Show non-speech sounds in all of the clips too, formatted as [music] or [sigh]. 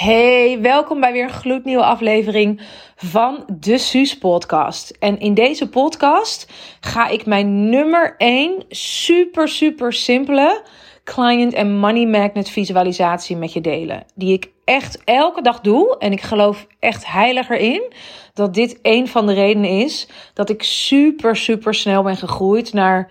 Hey, welkom bij weer een gloednieuwe aflevering van de Suus podcast. En in deze podcast ga ik mijn nummer 1 super super simpele client en money magnet visualisatie met je delen. Die ik echt elke dag doe en ik geloof echt heilig erin dat dit een van de redenen is dat ik super super snel ben gegroeid naar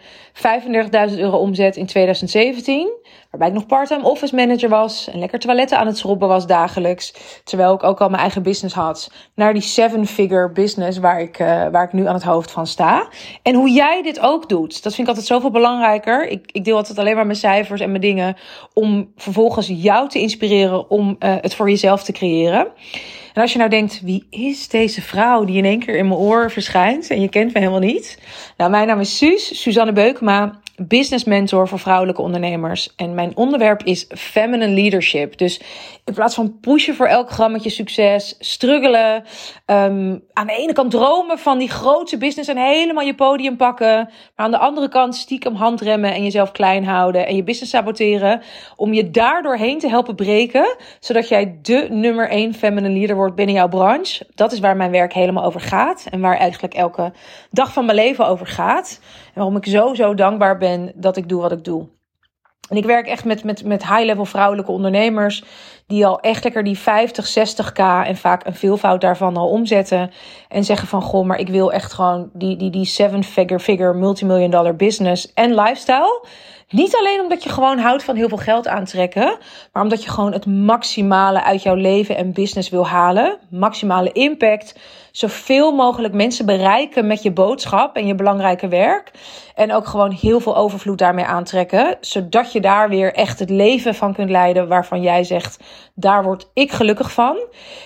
35.000 euro omzet in 2017 Waarbij ik nog part-time office manager was en lekker toiletten aan het schrobben was dagelijks. Terwijl ik ook al mijn eigen business had. Naar die seven-figure business waar ik, uh, waar ik nu aan het hoofd van sta. En hoe jij dit ook doet, dat vind ik altijd zoveel belangrijker. Ik, ik deel altijd alleen maar mijn cijfers en mijn dingen. Om vervolgens jou te inspireren om uh, het voor jezelf te creëren. En als je nou denkt, wie is deze vrouw die in één keer in mijn oor verschijnt en je kent me helemaal niet? Nou, mijn naam is Suus, Suzanne Beukema business mentor voor vrouwelijke ondernemers. En mijn onderwerp is feminine leadership. Dus in plaats van pushen voor elk grammetje succes, struggelen, um, aan de ene kant dromen van die grote business en helemaal je podium pakken, maar aan de andere kant stiekem handremmen en jezelf klein houden en je business saboteren, om je daardoor heen te helpen breken, zodat jij de nummer één feminine leader wordt binnen jouw branche. Dat is waar mijn werk helemaal over gaat en waar eigenlijk elke dag van mijn leven over gaat. En waarom ik zo, zo dankbaar ben dat ik doe wat ik doe. En ik werk echt met, met, met high-level vrouwelijke ondernemers. Die al echt lekker die 50, 60k en vaak een veelvoud daarvan al omzetten. En zeggen van goh, maar ik wil echt gewoon die, die, die seven-figure, figure, multimillion dollar business en lifestyle. Niet alleen omdat je gewoon houdt van heel veel geld aantrekken, maar omdat je gewoon het maximale uit jouw leven en business wil halen. Maximale impact. Zoveel mogelijk mensen bereiken met je boodschap en je belangrijke werk. En ook gewoon heel veel overvloed daarmee aantrekken. Zodat je daar weer echt het leven van kunt leiden waarvan jij zegt, daar word ik gelukkig van.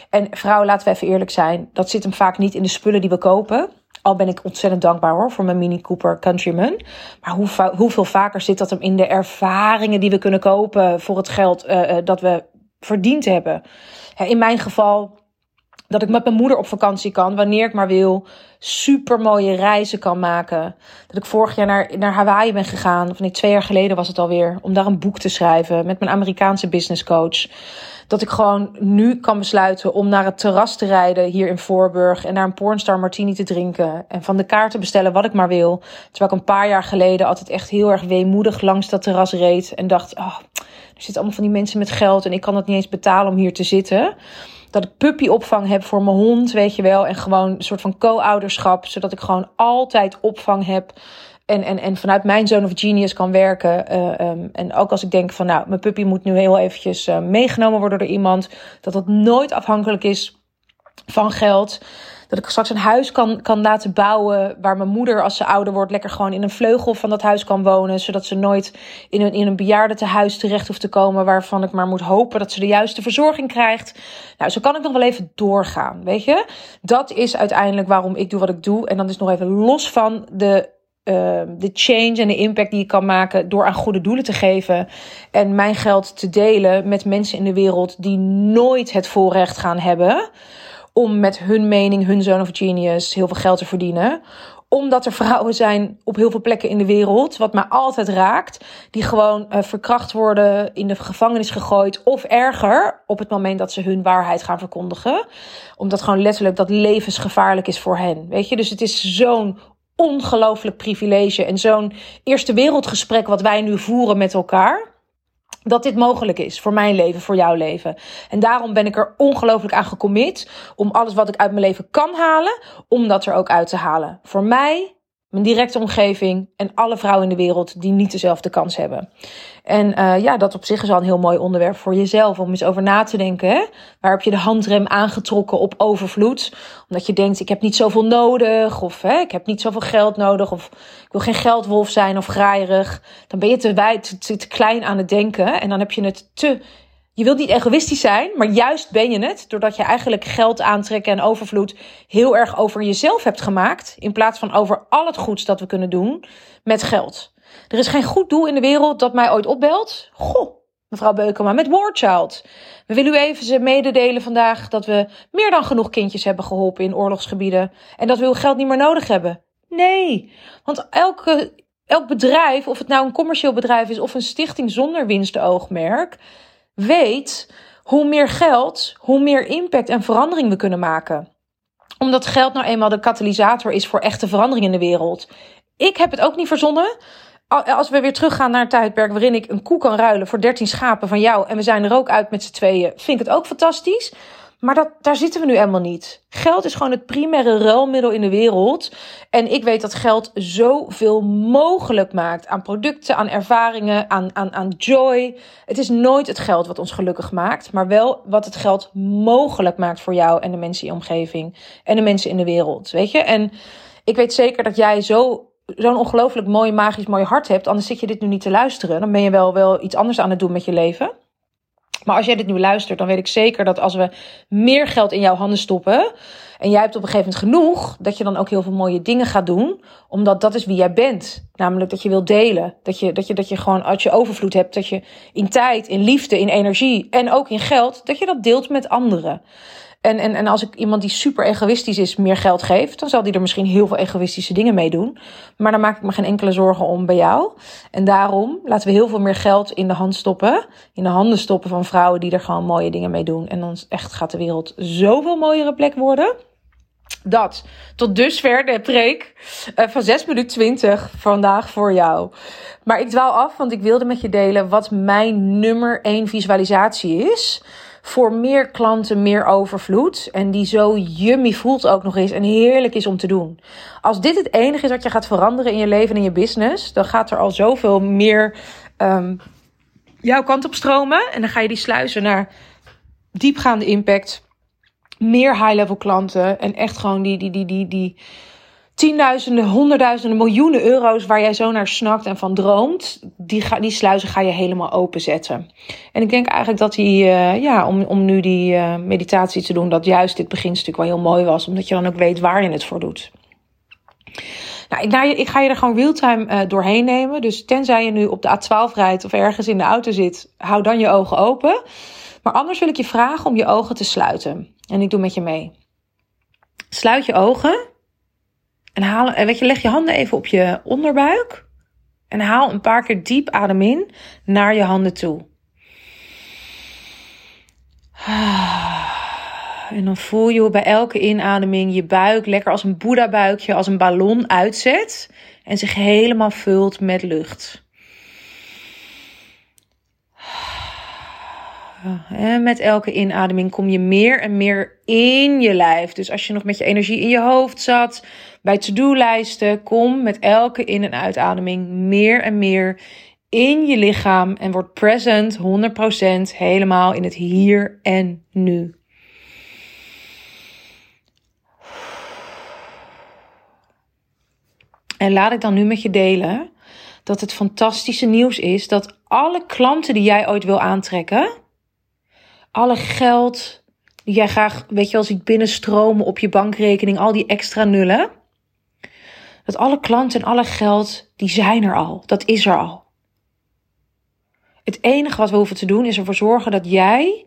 En vrouwen, laten we even eerlijk zijn, dat zit hem vaak niet in de spullen die we kopen. Al ben ik ontzettend dankbaar hoor voor mijn Mini Cooper Countryman. Maar hoe, hoeveel vaker zit dat hem in de ervaringen die we kunnen kopen voor het geld uh, dat we verdiend hebben? In mijn geval dat ik met mijn moeder op vakantie kan, wanneer ik maar wil. Super mooie reizen kan maken. Dat ik vorig jaar naar, naar Hawaii ben gegaan, of nee, twee jaar geleden was het alweer, om daar een boek te schrijven met mijn Amerikaanse business coach. Dat ik gewoon nu kan besluiten om naar het terras te rijden hier in Voorburg en naar een pornstar martini te drinken. En van de kaart te bestellen wat ik maar wil. Terwijl ik een paar jaar geleden altijd echt heel erg weemoedig langs dat terras reed. En dacht, oh, er zitten allemaal van die mensen met geld en ik kan het niet eens betalen om hier te zitten dat ik puppyopvang heb voor mijn hond, weet je wel. En gewoon een soort van co-ouderschap, zodat ik gewoon altijd opvang heb. En, en, en vanuit mijn zone of genius kan werken. Uh, um, en ook als ik denk van, nou, mijn puppy moet nu heel eventjes uh, meegenomen worden door iemand. Dat dat nooit afhankelijk is van geld. Dat ik straks een huis kan, kan laten bouwen. Waar mijn moeder, als ze ouder wordt, lekker gewoon in een vleugel van dat huis kan wonen. Zodat ze nooit in een, in een bejaardentehuis terecht hoeft te komen. Waarvan ik maar moet hopen dat ze de juiste verzorging krijgt. Nou, zo kan ik nog wel even doorgaan. Weet je? Dat is uiteindelijk waarom ik doe wat ik doe. En dan is nog even los van de uh, de change en de impact die je kan maken door aan goede doelen te geven. En mijn geld te delen met mensen in de wereld die nooit het voorrecht gaan hebben om met hun mening, hun zone of genius, heel veel geld te verdienen omdat er vrouwen zijn op heel veel plekken in de wereld, wat mij altijd raakt, die gewoon uh, verkracht worden, in de gevangenis gegooid of erger op het moment dat ze hun waarheid gaan verkondigen. Omdat gewoon letterlijk dat levensgevaarlijk is voor hen. Weet je, dus het is zo'n ongelooflijk privilege en zo'n eerste wereldgesprek wat wij nu voeren met elkaar dat dit mogelijk is voor mijn leven, voor jouw leven. En daarom ben ik er ongelooflijk aan gecommit om alles wat ik uit mijn leven kan halen, om dat er ook uit te halen. Voor mij, mijn directe omgeving en alle vrouwen in de wereld die niet dezelfde kans hebben. En uh, ja, dat op zich is al een heel mooi onderwerp voor jezelf om eens over na te denken. Waar heb je de handrem aangetrokken op overvloed? Omdat je denkt, ik heb niet zoveel nodig, of hè, ik heb niet zoveel geld nodig, of ik wil geen geldwolf zijn of graaierig. Dan ben je te, wijd, te, te klein aan het denken en dan heb je het te je wilt niet egoïstisch zijn, maar juist ben je het doordat je eigenlijk geld aantrekken en overvloed heel erg over jezelf hebt gemaakt, in plaats van over al het goeds dat we kunnen doen met geld. Er is geen goed doel in de wereld dat mij ooit opbelt. Goh, mevrouw Beukema, met Warchild. We willen u even mededelen vandaag dat we meer dan genoeg kindjes hebben geholpen in oorlogsgebieden en dat we uw geld niet meer nodig hebben. Nee, want elke, elk bedrijf, of het nou een commercieel bedrijf is of een stichting zonder winstoogmerk, weet hoe meer geld, hoe meer impact en verandering we kunnen maken. Omdat geld nou eenmaal de katalysator is voor echte verandering in de wereld. Ik heb het ook niet verzonnen. Als we weer teruggaan naar een tijdperk waarin ik een koe kan ruilen voor 13 schapen van jou en we zijn er ook uit met z'n tweeën, vind ik het ook fantastisch. Maar dat, daar zitten we nu helemaal niet. Geld is gewoon het primaire ruilmiddel in de wereld. En ik weet dat geld zoveel mogelijk maakt aan producten, aan ervaringen, aan, aan, aan joy. Het is nooit het geld wat ons gelukkig maakt, maar wel wat het geld mogelijk maakt voor jou en de mensen in je omgeving en de mensen in de wereld. Weet je? En ik weet zeker dat jij zo zo'n ongelooflijk mooi, magisch mooi hart hebt, anders zit je dit nu niet te luisteren. Dan ben je wel, wel iets anders aan het doen met je leven. Maar als jij dit nu luistert, dan weet ik zeker dat als we meer geld in jouw handen stoppen. en jij hebt op een gegeven moment genoeg. dat je dan ook heel veel mooie dingen gaat doen. Omdat dat is wie jij bent. Namelijk dat je wilt delen. Dat je, dat je, dat je gewoon als je overvloed hebt. dat je in tijd, in liefde, in energie. en ook in geld. dat je dat deelt met anderen. En, en, en als ik iemand die super egoïstisch is meer geld geef, dan zal die er misschien heel veel egoïstische dingen mee doen. Maar dan maak ik me geen enkele zorgen om bij jou. En daarom laten we heel veel meer geld in de hand stoppen. In de handen stoppen van vrouwen die er gewoon mooie dingen mee doen. En dan echt gaat de wereld zoveel mooiere plek worden. Dat. Tot dusver de preek uh, van 6 minuten 20 vandaag voor jou. Maar ik dwaal af, want ik wilde met je delen wat mijn nummer 1 visualisatie is voor meer klanten, meer overvloed. En die zo yummy voelt ook nog eens en heerlijk is om te doen. Als dit het enige is wat je gaat veranderen in je leven en in je business, dan gaat er al zoveel meer um, jouw kant op stromen. En dan ga je die sluizen naar diepgaande impact, meer high-level klanten en echt gewoon die, die, die, die, die tienduizenden, honderdduizenden, miljoenen euro's waar jij zo naar snakt en van droomt, die, ga, die sluizen ga je helemaal openzetten. En ik denk eigenlijk dat die, uh, ja, om, om nu die uh, meditatie te doen, dat juist dit beginstuk wel heel mooi was, omdat je dan ook weet waar je het voor doet. Nou, ik, ik ga je er gewoon realtime uh, doorheen nemen. Dus tenzij je nu op de A12 rijdt of ergens in de auto zit, hou dan je ogen open. Maar anders wil ik je vragen om je ogen te sluiten. En ik doe met je mee. Sluit je ogen. En haal, eh, weet je, leg je handen even op je onderbuik. En haal een paar keer diep adem in naar je handen toe. [sighs] En dan voel je hoe bij elke inademing je buik lekker als een Boeddha-buikje, als een ballon uitzet. En zich helemaal vult met lucht. En met elke inademing kom je meer en meer in je lijf. Dus als je nog met je energie in je hoofd zat, bij to-do-lijsten, kom met elke in- en uitademing meer en meer in je lichaam en word present 100% helemaal in het hier en nu. En laat ik dan nu met je delen dat het fantastische nieuws is dat alle klanten die jij ooit wil aantrekken, alle geld die jij graag, weet je, als ik binnenstromen op je bankrekening, al die extra nullen, dat alle klanten en alle geld, die zijn er al. Dat is er al. Het enige wat we hoeven te doen is ervoor zorgen dat jij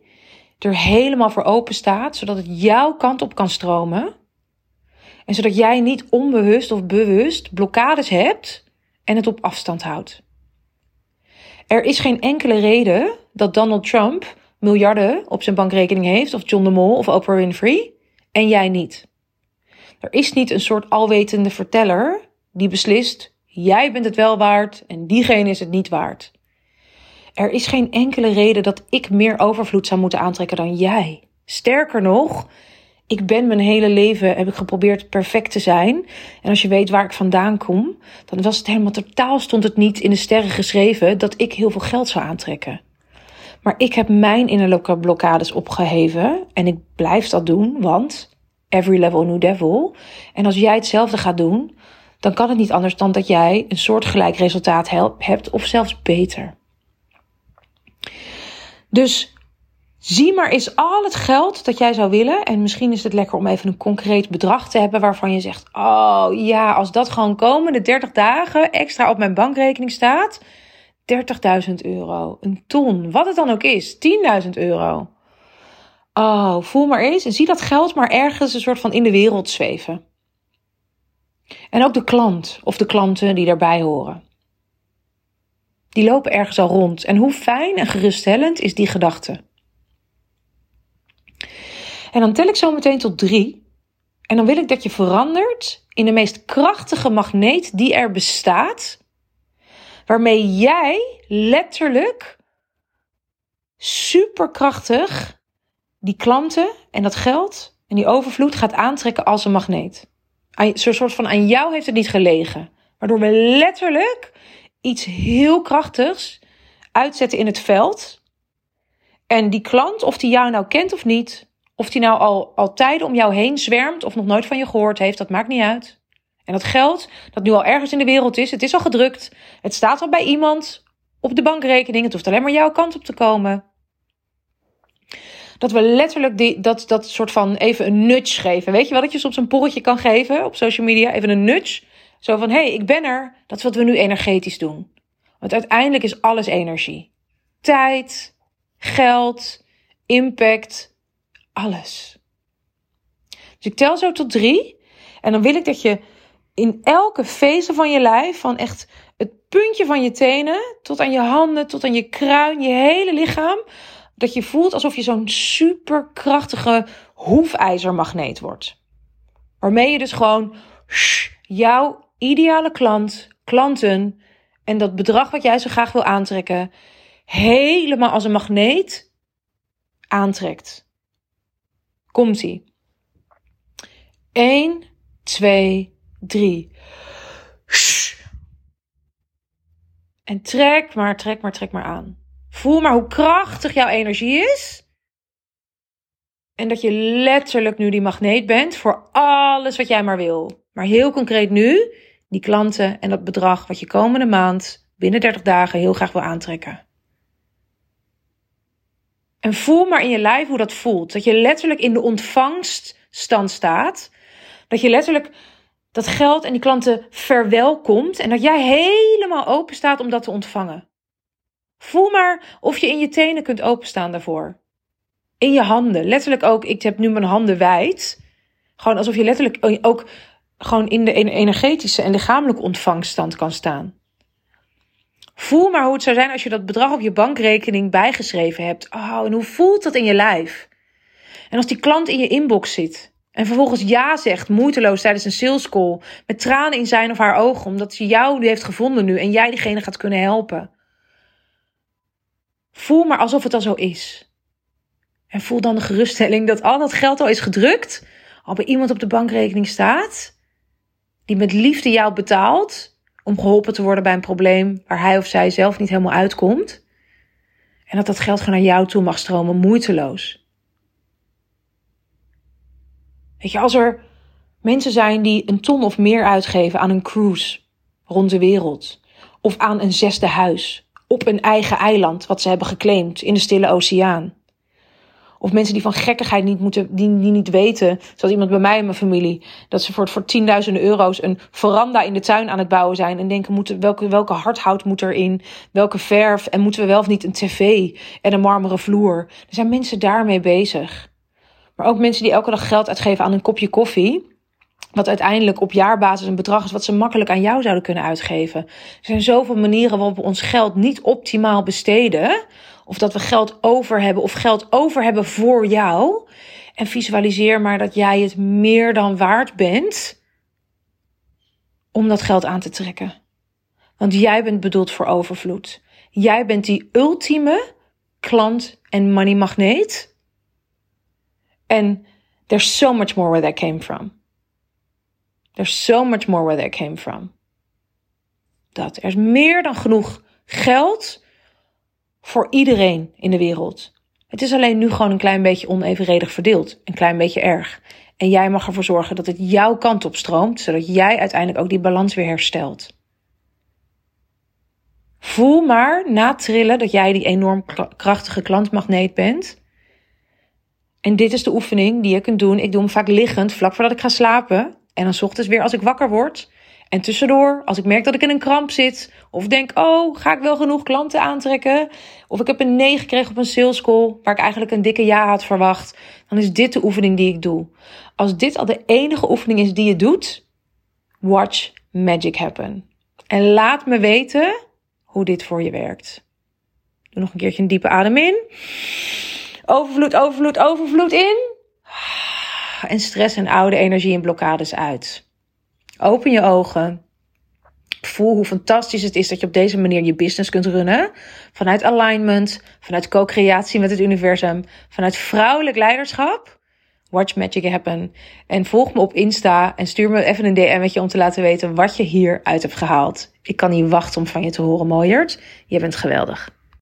er helemaal voor open staat, zodat het jouw kant op kan stromen. En zodat jij niet onbewust of bewust blokkades hebt en het op afstand houdt. Er is geen enkele reden dat Donald Trump miljarden op zijn bankrekening heeft, of John de Mol of Oprah Winfrey, en jij niet. Er is niet een soort alwetende verteller die beslist: jij bent het wel waard en diegene is het niet waard. Er is geen enkele reden dat ik meer overvloed zou moeten aantrekken dan jij. Sterker nog, ik ben mijn hele leven heb ik geprobeerd perfect te zijn. En als je weet waar ik vandaan kom, dan was het helemaal totaal stond het niet in de sterren geschreven dat ik heel veel geld zou aantrekken. Maar ik heb mijn innerlijke blokkades opgeheven en ik blijf dat doen, want every level new devil. En als jij hetzelfde gaat doen, dan kan het niet anders dan dat jij een soortgelijk resultaat hebt of zelfs beter. Dus zie maar eens al het geld dat jij zou willen. En misschien is het lekker om even een concreet bedrag te hebben waarvan je zegt: Oh ja, als dat gewoon komende 30 dagen extra op mijn bankrekening staat. 30.000 euro, een ton, wat het dan ook is, 10.000 euro. Oh, voel maar eens en zie dat geld maar ergens een soort van in de wereld zweven. En ook de klant of de klanten die daarbij horen. Die lopen ergens al rond. En hoe fijn en geruststellend is die gedachte? En dan tel ik zo meteen tot drie. En dan wil ik dat je verandert in de meest krachtige magneet die er bestaat. Waarmee jij letterlijk superkrachtig die klanten en dat geld en die overvloed gaat aantrekken als een magneet. Zo'n soort van aan jou heeft het niet gelegen. Waardoor we letterlijk iets heel krachtigs uitzetten in het veld. En die klant, of die jou nou kent of niet, of die nou al, al tijden om jou heen zwermt of nog nooit van je gehoord heeft, dat maakt niet uit. En dat geld, dat nu al ergens in de wereld is, het is al gedrukt, het staat al bij iemand op de bankrekening, het hoeft alleen maar jouw kant op te komen. Dat we letterlijk die, dat, dat soort van even een nudge geven. Weet je wel dat je soms een porretje kan geven op social media? Even een nudge. Zo van, hé, hey, ik ben er. Dat is wat we nu energetisch doen. Want uiteindelijk is alles energie. Tijd, geld, impact, alles. Dus ik tel zo tot drie. En dan wil ik dat je in elke vezel van je lijf, van echt het puntje van je tenen tot aan je handen, tot aan je kruin, je hele lichaam, dat je voelt alsof je zo'n superkrachtige hoefijzermagneet wordt. Waarmee je dus gewoon jouw ideale klant, klanten en dat bedrag wat jij zo graag wil aantrekken, helemaal als een magneet aantrekt. Komt-ie. 1, 2, 3. En trek maar, trek maar, trek maar aan. Voel maar hoe krachtig jouw energie is. En dat je letterlijk nu die magneet bent voor alles wat jij maar wil. Maar heel concreet nu, die klanten en dat bedrag wat je komende maand, binnen 30 dagen, heel graag wil aantrekken. En voel maar in je lijf hoe dat voelt. Dat je letterlijk in de ontvangststand staat. Dat je letterlijk dat geld en die klanten verwelkomt. En dat jij helemaal open staat om dat te ontvangen. Voel maar of je in je tenen kunt openstaan daarvoor. In je handen. Letterlijk ook, ik heb nu mijn handen wijd. Gewoon alsof je letterlijk ook gewoon in de energetische en lichamelijke ontvangststand kan staan. Voel maar hoe het zou zijn als je dat bedrag op je bankrekening bijgeschreven hebt. Oh, en hoe voelt dat in je lijf? En als die klant in je inbox zit en vervolgens ja zegt, moeiteloos tijdens een sales call, met tranen in zijn of haar ogen, omdat ze jou nu heeft gevonden nu en jij diegene gaat kunnen helpen. Voel maar alsof het al zo is. En voel dan de geruststelling dat al dat geld al is gedrukt, al bij iemand op de bankrekening staat, die met liefde jou betaalt om geholpen te worden bij een probleem waar hij of zij zelf niet helemaal uitkomt. En dat dat geld gewoon naar jou toe mag stromen, moeiteloos. Weet je, als er mensen zijn die een ton of meer uitgeven aan een cruise rond de wereld, of aan een zesde huis, op een eigen eiland wat ze hebben geclaimd in de Stille Oceaan. Of mensen die van gekkigheid niet moeten, die, niet weten, zoals iemand bij mij in mijn familie, dat ze voor, voor tienduizenden euro's een veranda in de tuin aan het bouwen zijn. En denken, welke, welke hardhout moet erin? Welke verf? En moeten we wel of niet een tv en een marmeren vloer? Er zijn mensen daarmee bezig. Maar ook mensen die elke dag geld uitgeven aan een kopje koffie. Wat uiteindelijk op jaarbasis een bedrag is wat ze makkelijk aan jou zouden kunnen uitgeven. Er zijn zoveel manieren waarop we ons geld niet optimaal besteden. Of dat we geld over hebben of geld over hebben voor jou. En visualiseer maar dat jij het meer dan waard bent om dat geld aan te trekken. Want jij bent bedoeld voor overvloed. Jij bent die ultieme klant en money magneet. En there's so much more where that came from. There's so much more where that came from. Dat er is meer dan genoeg geld voor iedereen in de wereld. Het is alleen nu gewoon een klein beetje onevenredig verdeeld, een klein beetje erg. En jij mag ervoor zorgen dat het jouw kant op stroomt, zodat jij uiteindelijk ook die balans weer herstelt. Voel maar na trillen dat jij die enorm krachtige klantmagneet bent. En dit is de oefening die je kunt doen. Ik doe hem vaak liggend, vlak voordat ik ga slapen. En dan ochtends weer als ik wakker word. En tussendoor, als ik merk dat ik in een kramp zit, of denk, oh, ga ik wel genoeg klanten aantrekken? Of ik heb een nee gekregen op een sales call, waar ik eigenlijk een dikke ja had verwacht, dan is dit de oefening die ik doe. Als dit al de enige oefening is die je doet, watch magic happen. En laat me weten hoe dit voor je werkt. Doe nog een keertje een diepe adem in. Overvloed, overvloed, overvloed in. en stress en oude energie en blokkades uit. Open je ogen. Voel hoe fantastisch het is dat je op deze manier je business kunt runnen. Vanuit alignment, vanuit co-creatie met het universum, vanuit vrouwelijk leiderschap. Watch Magic Happen. En volg me op Insta en stuur me even een DM'tje om te laten weten wat je hieruit hebt gehaald. Ik kan niet wachten om van je te horen, mooierd. Je bent geweldig.